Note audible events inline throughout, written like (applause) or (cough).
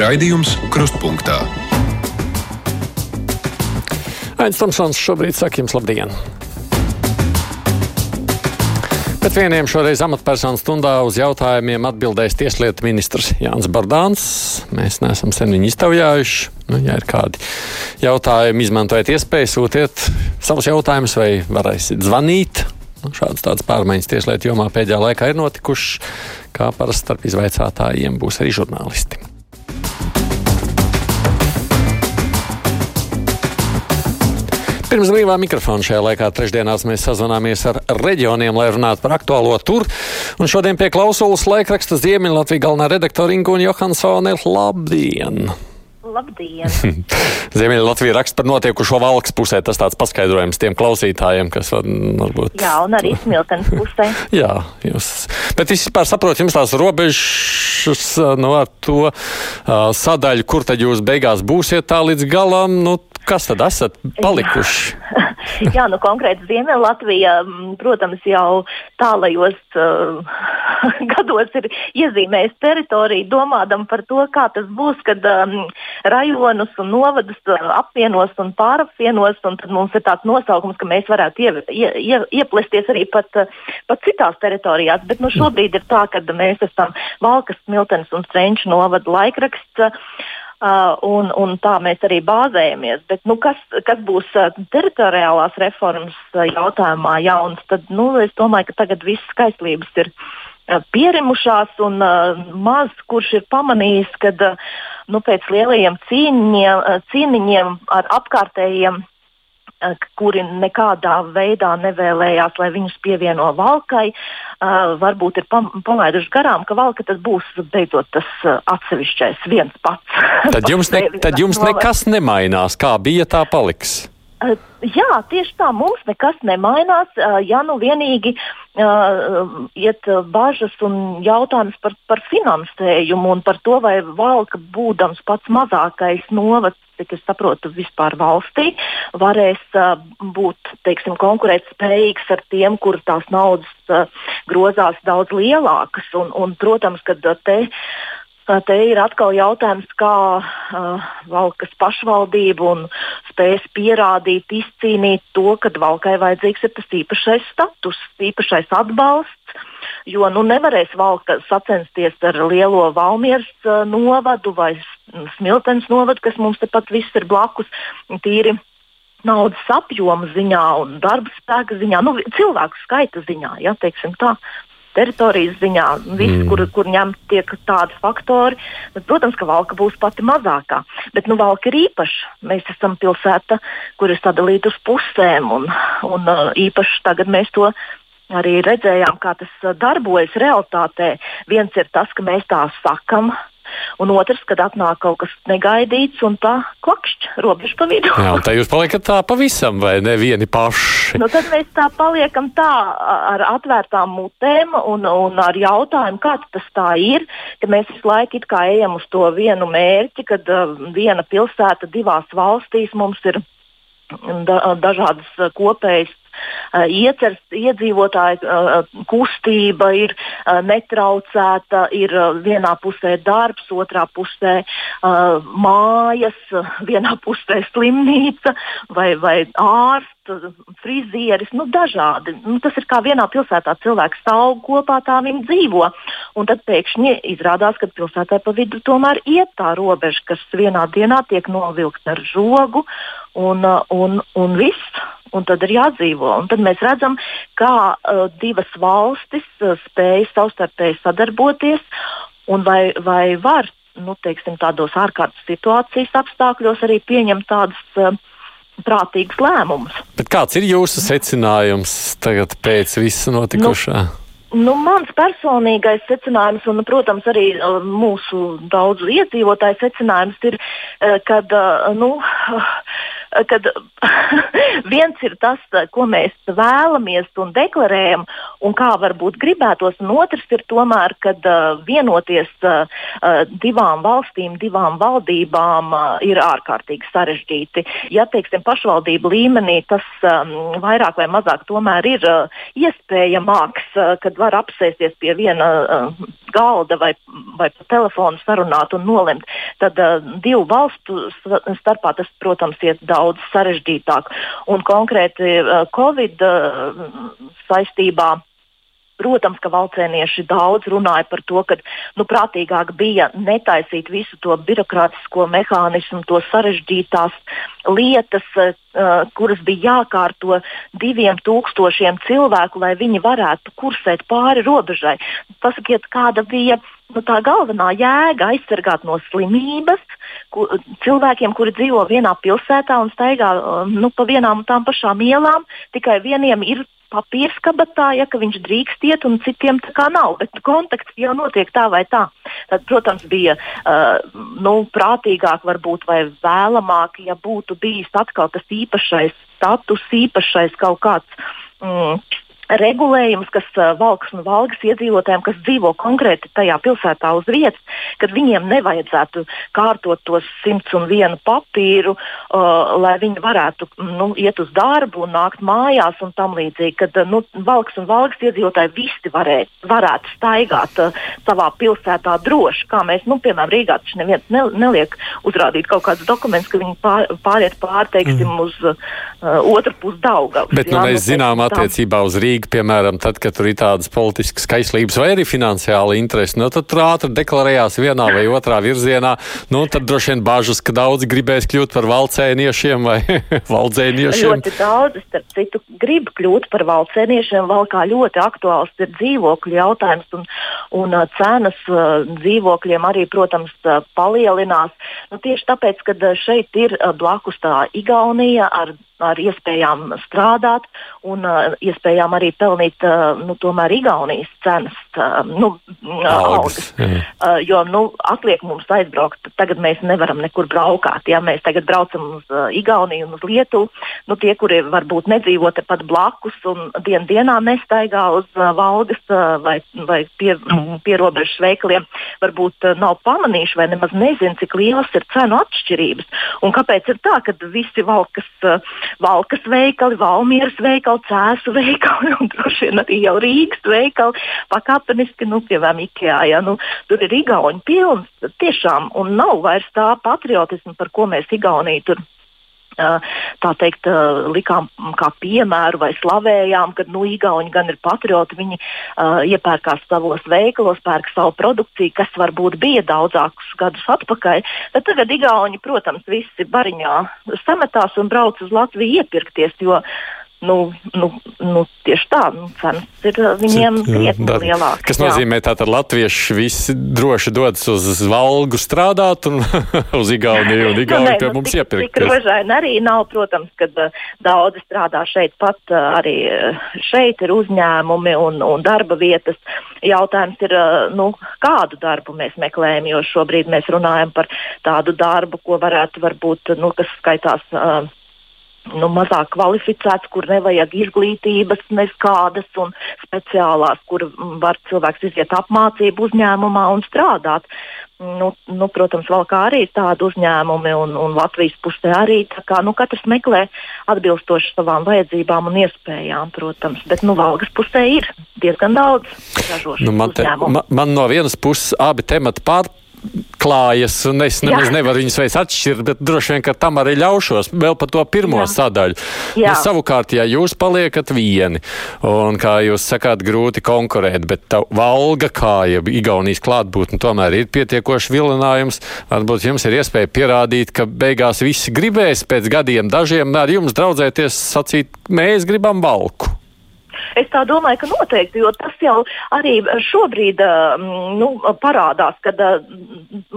Raidījums Krustpunktā. Aizsmeļamies, Tomsons, šobrīd saka jums labdien! Pēc vieniem šoreiz amatpersonu stundā uz jautājumiem atbildēs tieslietu ministrs Jānis Bardāns. Mēs neesam sen viņu iztaujājuši. Nu, ja ir kādi jautājumi, izmantojiet iespēju, sūtiet savus jautājumus vai varēsiet zvanīt. Nu, šādas tādas pārmaiņas tieslietu jomā pēdējā laikā ir notikušas, kā parasti starp izvaicātājiem būs arī žurnālisti. Pirms brīvā mikrofona šajā laikā trešdienās mēs sazvanāmies ar reģioniem, lai runātu par aktuālo tur. Un šodien pie klausulas laikraksta Ziemeļlatvijas galvenā redaktora Ingūna Johansone. Labdien! Labdien! (laughs) Ziemeļlatvija raksta par notiekušo valks pusē. Tas tāds paskaidrojums tiem klausītājiem, kas var, varbūt. Jā, un arī smiltenes pusē. (laughs) Jā, jūs. Bet es vispār saprotu, jums tās robežas nu, ar to uh, sadaļu, kur tad jūs beigās būsiet tā līdz galam. Nu, kas tad esat palikuši? Jā, (laughs) Jā nu konkrēti Ziemeļlatvija, protams, jau tālajos uh, (laughs) gados ir iezīmējis teritoriju, domādam par to, kā tas būs, kad um, rajonus un novadus uh, apvienos un pārapvienos, un tad mums ir tāds nosaukums, ka mēs varētu ie, ie, ie, ieplesties arī pat, uh, pat citās teritorijās. Bet nu, šobrīd ir tā, ka mēs esam Valkas, Miltenes un Strenču novada laikraksts. Uh, un, un tā mēs arī bāzējamies. Bet, nu, kas, kas būs uh, teritoriālās reformas uh, jautājumā jauns, tad nu, es domāju, ka tagad viss skaistlības ir pierimušās, un uh, maz kurš ir pamanījis, ka uh, nu, pēc lielajiem cīniņiem, cīniņiem ar apkārtējiem kuri nekādā veidā nevēlējās, lai viņus pievieno valkai, uh, varbūt ir palaiduši garām, ka valka tas būs beidzot tas uh, atsevišķais viens pats. Tad (laughs) jums, ne, tad jums nekas nemainās, kā bija, tā paliks. Jā, tieši tā, mums nekas nemainās. Ja nu vienīgi uh, iet bažas un jautājums par, par finansējumu un par to, vai valka būdams pats mazākais novads cik es saprotu, vispār valstī, varēs uh, būt teiksim, konkurētspējīgs ar tiem, kur tās naudas uh, grozās daudz lielākas. Un, un, protams, ka te Te ir atkal jautājums, kā uh, valkas pašvaldība spēs pierādīt, izcīnīt to, ka valkai vajadzīgs ir tas īpašais status, īpašais atbalsts. Jo nu, nevarēs valka sacensties ar lielo Valmieras uh, novadu vai Smiltenes novadu, kas mums tepat viss ir blakus. Tīri naudas apjoma ziņā un darba spēka ziņā, nu, cilvēku skaita ziņā. Ja, tā teritorijas ziņā, viss, mm. kur, kur ņemt tiek tādi faktori. Bet, protams, ka valka būs pati mazākā. Bet nu, valka ir īpaša. Mēs esam pilsēta, kur ir sadalīta uz pusēm. Un, un uh, īpaši tagad mēs to arī redzējām, kā tas uh, darbojas realitātē. Viens ir tas, ka mēs tā sakam, un otrs, kad atnāk kaut kas negaidīts un tā klakšķi robežu pa vidu. Jā, un tā jūs paliekat tā pavisam vai ne vieni paši? Nu, tad mēs tā paliekam tā ar atvērtām mutēm un, un ar jautājumu, kā tas tā ir, ka mēs visu laiku ejam uz to vienu mērķi, kad uh, viena pilsēta divās valstīs mums ir da, dažādas kopējas iecers iedzīvotāju uh, kustība ir uh, netraucēta, ir vienā pusē darbs, otrā pusē mājas, (laughs) vienā pusē slimnīca vai, vai ārsts frizieris, nu, dažādi. Nu, tas ir kā vienā pilsētā cilvēks stāv kopā, tā viņi dzīvo. Un tad pēkšņi izrādās, ka pilsētā pa vidu tomēr iet tā robeža, kas vienā dienā tiek novilkta ar žogu un, un, un viss un tad ir jādzīvo. Un tad mēs redzam, kā uh, divas valstis uh, spēj savstarpēji sadarboties, un vai, vai var nu, teiksim, tādos ārkārtas situācijas apstākļos arī pieņemt tādus. Uh, Prātīgs lēmums. Bet kāds ir jūsu secinājums tagad pēc visa notikušā? Nu, Nu, mans personīgais secinājums, un, protams, arī uh, mūsu daudzu iedzīvotāju secinājums ir, uh, ka uh, nu, (laughs) kad (laughs) viens ir tas, ko mēs vēlamies un deklarējam, un kā varbūt gribētos, un otrs ir tomēr, kad uh, vienoties divām valstīm, divām valdībām ir ārkārtīgi sarežģīti. Ja teiksim, pašvaldību līmenī tas um, vairāk vai mazāk tomēr ir iespējamāks, kad var apsēsties pie viena galda vai, vai pa telefonu sarunāt un nolemt, tad uh, divu valstu starpā tas, protams, iet daudz sarežģītāk. Un konkrēti uh, Covid uh, saistībā Protams, ka valcēnieši daudz runāja par to, ka nu, prātīgāk bija netaisīt visu to birokrātisko mehānismu, to sarežģītās lietas, uh, kuras bija jākārto diviem tūkstošiem cilvēku, lai viņi varētu kursēt pāri robežai. Pasakiet, kāda bija nu, tā galvenā jēga aizsargāt no slimības ku, cilvēkiem, kuri dzīvo vienā pilsētā un staigā nu, pa vienām un tām pašām ielām, tikai vieniem ir papīrs kabatā, ja viņš drīkst iet, un citiem tā kā nav. Bet kontakts jau notiek tā vai tā. Tad, protams, bija uh, nu, prātīgāk, varbūt, vai vēlamāk, ja būtu bijis atkal tas īpašais status, īpašais kaut kāds. Mm, regulējums, kas valks un valgas iedzīvotājiem, kas dzīvo konkrēti tajā pilsētā uz vietas, kad viņiem nevajadzētu kārtot tos 101 papīru, uh, lai viņi varētu nu, iet uz darbu un nākt mājās un tam līdzīgi. Kad nu, valks un valgas iedzīvotāji visi varē, varētu staigāt uh, savā pilsētā droši, kā mēs, nu, piemēram, Rīgā taču neviens ne, neliek uzrādīt kaut kādus dokumentus, ka viņi pār, pāriet pārteiksim mm. uz uh, otru pusi Daugavu. Bet nu, jā, mēs nu, zinām attiecībā uz Rīgu Rīga, piemēram, tad, kad tur ir tādas politiskas kaislības vai arī finansiāla interese, nu, tad tur ātri deklarējās vienā vai otrā virzienā. Nu, tad droši vien bažas, ka daudzi gribēs kļūt par valcēniešiem vai (laughs) valdzēniešiem. Ļoti daudz, starp citu, grib kļūt par valcēniešiem, vēl kā ļoti aktuāls ir dzīvokļu jautājums un, un uh, cenas uh, dzīvokļiem arī, protams, uh, palielinās. Nu, tieši tāpēc, ka šeit ir blakus tā Igaunija ar ar iespējām strādāt un uh, iespējām arī pelnīt uh, nu, tomēr Igaunijas cenas uh, nu, algas. Uh, jo nu, atliek mums aizbraukt, tagad mēs nevaram nekur braukāt. Ja mēs tagad braucam uz uh, Igauniju un uz Lietuvu, nu, tie, kuri varbūt nedzīvo tepat blakus un dien dienā nestaigā uz uh, valdes uh, vai, vai pie, (clears throat) mm, pierobežas veikaliem, varbūt uh, nav pamanījuši vai nemaz nezina, cik lielas ir cenu atšķirības. Un kāpēc ir tā, ka visi valkas uh, Valkas veikali, Valmieras veikali, Cēsu veikali un droši vien arī jau Rīgas veikali pakāpeniski, nu, piemēram, Ikea. Ja, nu, tur ir Igauni pilns tiešām un nav vairs tā patriotisma, par ko mēs Igauniju tur tā teikt, likām kā piemēru vai slavējām, ka nu, Igauni gan ir patrioti, viņi uh, iepērkās savos veikalos, pērk savu produkciju, kas varbūt bija daudzākus gadus atpakaļ. Tad tagad Igauni, protams, visi bariņā sametās un brauc uz Latviju iepirkties, jo nu, nu, nu, tieši tā, nu, cenas ir uh, viņiem krietni lielākas. Kas nozīmē, ka latvieši visi droši dodas uz Valgu strādāt un (laughs) uz Igauniju, un Igauniju nu, pie mums iepirkt. Tik rožaini arī nav, protams, kad uh, daudzi strādā šeit pat, uh, arī uh, šeit ir uzņēmumi un, un darba vietas. Jautājums ir, uh, nu, kādu darbu mēs meklējam, jo šobrīd mēs runājam par tādu darbu, ko varētu varbūt, nu, kas skaitās. Uh, nu, mazāk kvalificēts, kur nevajag izglītības nekādas un speciālās, kur var cilvēks iziet apmācību uzņēmumā un strādāt. Nu, nu, protams, vēl kā arī tādi uzņēmumi un, un Latvijas pusē arī. Kā, nu, katrs meklē atbilstoši savām vajadzībām un iespējām, protams. Bet nu, Valgas pusē ir diezgan daudz ražošanas nu, man, te, man, man no vienas puses abi temati pār, klājas, un es nemaz Jā. nevaru viņus vairs atšķirt, bet droši vien, ka tam arī ļaušos vēl par to pirmo Jā. sadaļu. Jā. Nu, savukārt, ja jūs paliekat vieni, un kā jūs sakāt, grūti konkurēt, bet tā valga kāja, Igaunijas klātbūtne tomēr ir pietiekoši vilinājums, varbūt jums ir iespēja pierādīt, ka beigās visi gribēs pēc gadiem dažiem ar jums draudzēties, sacīt, mēs gribam valku. Es tā domāju, ka noteikti, jo tas jau arī šobrīd nu, parādās, kad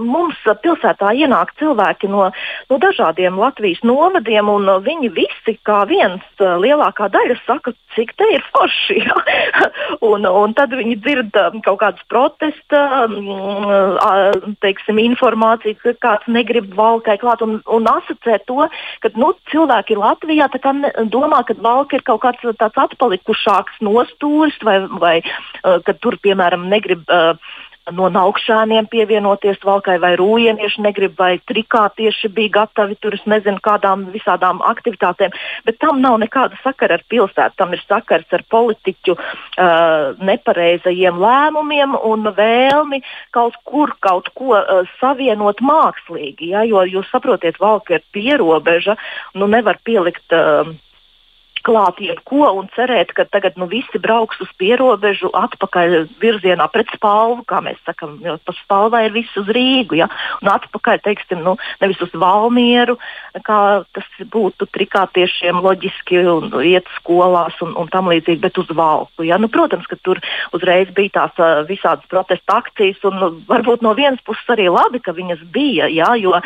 mums pilsētā ienāk cilvēki no, no dažādiem Latvijas novadiem, un viņi visi kā viens lielākā daļa saka, cik te ir forši. (laughs) Ja? un, un tad viņi dzird kaut kādus protesta, teiksim, informāciju, ka kāds negrib valkai klāt un, un asociē to, ka nu, cilvēki Latvijā domā, ka valka ir kaut kāds tāds atpalikušāks nostūris vai, vai uh, ka tur, piemēram, negrib. Uh, no naukšēniem pievienoties valkai, vai rūjienieši negrib, vai trikātieši bija gatavi tur, es nezinu, kādām visādām aktivitātēm, bet tam nav nekāda sakara ar pilsētu, tam ir sakars ar politiķu uh, nepareizajiem lēmumiem un vēlmi kaut kur kaut ko uh, savienot mākslīgi, ja, jo jūs saprotiet, valka ir pierobeža, nu nevar pielikt uh, klāt jebko un cerēt, ka tagad nu, visi brauks uz pierobežu atpakaļ virzienā pret spalvu, kā mēs sakām, jo pa spalvai ir viss uz Rīgu, ja? un atpakaļ, teiksim, nu, nevis uz Valmieru, kā tas būtu trikātiešiem loģiski un iet skolās un, un tam līdzīgi, bet uz Valku. Ja? Nu, protams, ka tur uzreiz bija tās uh, visādas protesta akcijas un nu, varbūt no vienas puses arī labi, ka viņas bija, ja? jo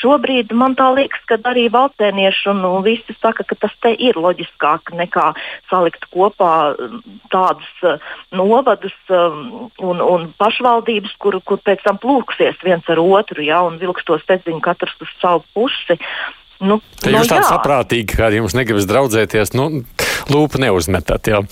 šobrīd man tā liekas, ka arī valstēnieši un nu, visi saka, ka tas te ir loģiski būtiskāk nekā salikt kopā um, tādus uh, novadus um, un, un pašvaldības, kur, kur pēc tam plūksies viens ar otru ja, un vilkstos teziņu katrs uz savu pusi. Nu, Te nu, jūs tāds jā. saprātīgi, kā jums negribas draudzēties, nu, lūpu neuzmetat. Jā.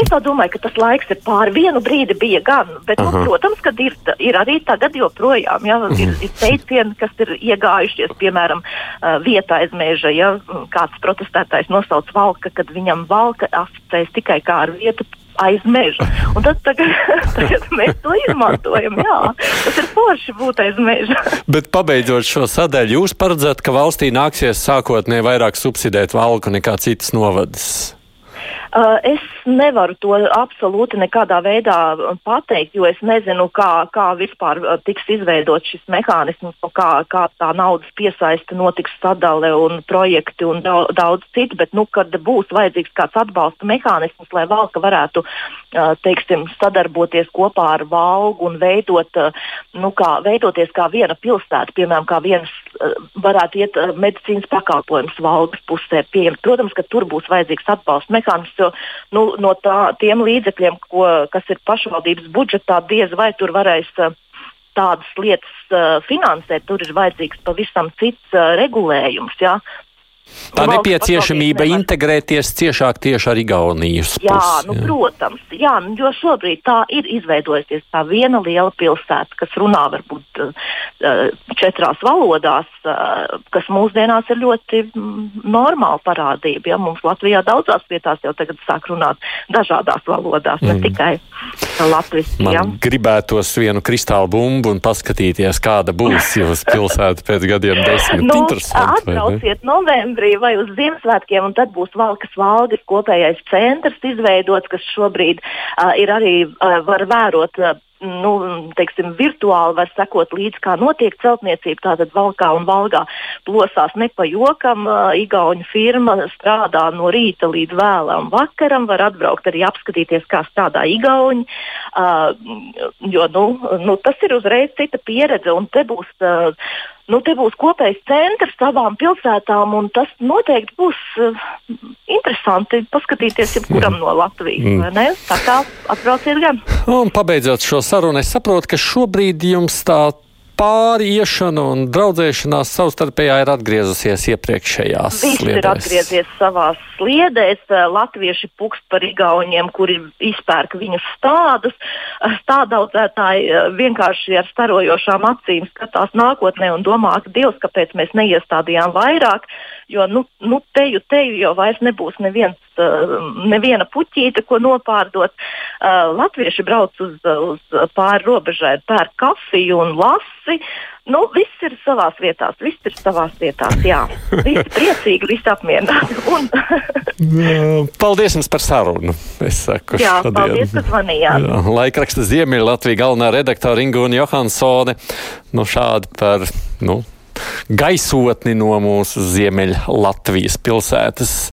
Es domāju, ka tas laiks ir pāri. Vienu brīdi bija gan, bet, nu, Aha. protams, ka ir, ir arī tagad joprojām. Ja, ir, ir teicieni, kas ir iegājušies, piemēram, vietā aiz meža. Ja kāds protestētājs nosauc valka, kad viņam valka asociēs tikai kā ar vietu. Aiz meža. Un tad tagad, (laughs) tagad mēs to izmantojam. Jā, tas ir forši būt aiz meža. (laughs) Bet pabeidzot šo sadaļu, jūs paredzat, ka valstī nāksies sākotnēji vairāk subsidēt valku nekā citas novadas? Uh, es nevaru to absolūti nekādā veidā pateikt, jo es nezinu, kā, kā vispār uh, tiks izveidots šis mehānisms, kā, kā tā naudas piesaiste notiks sadale un projekti un daudz, daudz citu. Bet, nu, kad būs vajadzīgs kāds atbalsta mehānisms, lai valka varētu uh, teiksim, sadarboties kopā ar valgu un veidot, nu, kā, veidoties kā viena pilsēta, piemēram, kā viens varētu iet medicīnas pakalpojums valdes pusē. Pieejams. Protams, ka tur būs vajadzīgs atbalsta mehānisms, jo nu, no tā, tiem līdzekļiem, ko, kas ir pašvaldības budžetā, diez vai tur varēs. Uh, Tādas lietas uh, finansēt, tur ir vajadzīgs pavisam cits uh, regulējums. Ja? Tā nepieciešamība integrēties ciešāk tieši ar Igaunijas Jā, pusi. nu, protams, jā, nu, jo šobrīd tā ir izveidojusies tā viena liela pilsēta, kas runā varbūt uh, četrās valodās, uh, kas mūsdienās ir ļoti mm, normāla parādība. Ja? Mums Latvijā daudzās vietās jau tagad sāk runāt dažādās valodās, mm. ne tikai latviešu. Man Ja? gribētos vienu kristālu bumbu un paskatīties, kāda būs (laughs) jūsu pilsēta pēc gadiem desmit. Nu, Interesanti, atbrauciet novembrī vai uz Ziemassvētkiem, un tad būs Valkas valdes kopējais centrs izveidots, kas šobrīd uh, ir arī uh, var vērot. Uh, Nu, teiksim, virtuāli var sekot līdzi, kā notiek celtniecība. Tātad Valkā un Valgā plosās ne pa jokam. Igaunija firma strādā no rīta līdz vēlam vakaram. Var atbraukt arī apskatīties, kā strādā Igauni. Jo nu, nu, tas ir uzreiz cita pieredze. Un te būs nu, te būs kopējs centrs savām pilsētām, un tas noteikti būs uh, interesanti paskatīties jebkuram no Latvijas. Mm. Tā kā atbrauciet gan. Un pabeidzot šo sarunu, es saprotu, ka šobrīd jums tā pāriešana un draudzēšanās savstarpējā ir atgriezusies iepriekšējās Viss ir sliedēs. atgriezies savā sliedēs. Eh, Latvieši pukst par igauniem, kuri izpērk viņu stādus. Eh, Stādaudzētāji eh, vienkārši ar starojošām acīm skatās nākotnē un domā, ka Dievs, kāpēc mēs neiestādījām vairāk, jo nu, nu teju, teju jau vairs nebūs neviens, eh, neviena puķīte, ko nopārdot. Eh, Latvieši brauc uz, uz pāri robežai, pērk kafiju un lasi. Nu, viss ir savā vietā, viss ir savā vietā. Jā, visi priecīgi, visi apmierināti. Un, (laughs) Paldies jums par sarunu. Es saku, jā, šodien. paldies, ka zvanījāt. Jā, Laikraksta Ziemeļa Latvijas galvenā redaktore Ingūna Johansone. Nu, šādi par nu, gaisotni no mūsu Ziemeļa Latvijas pilsētas.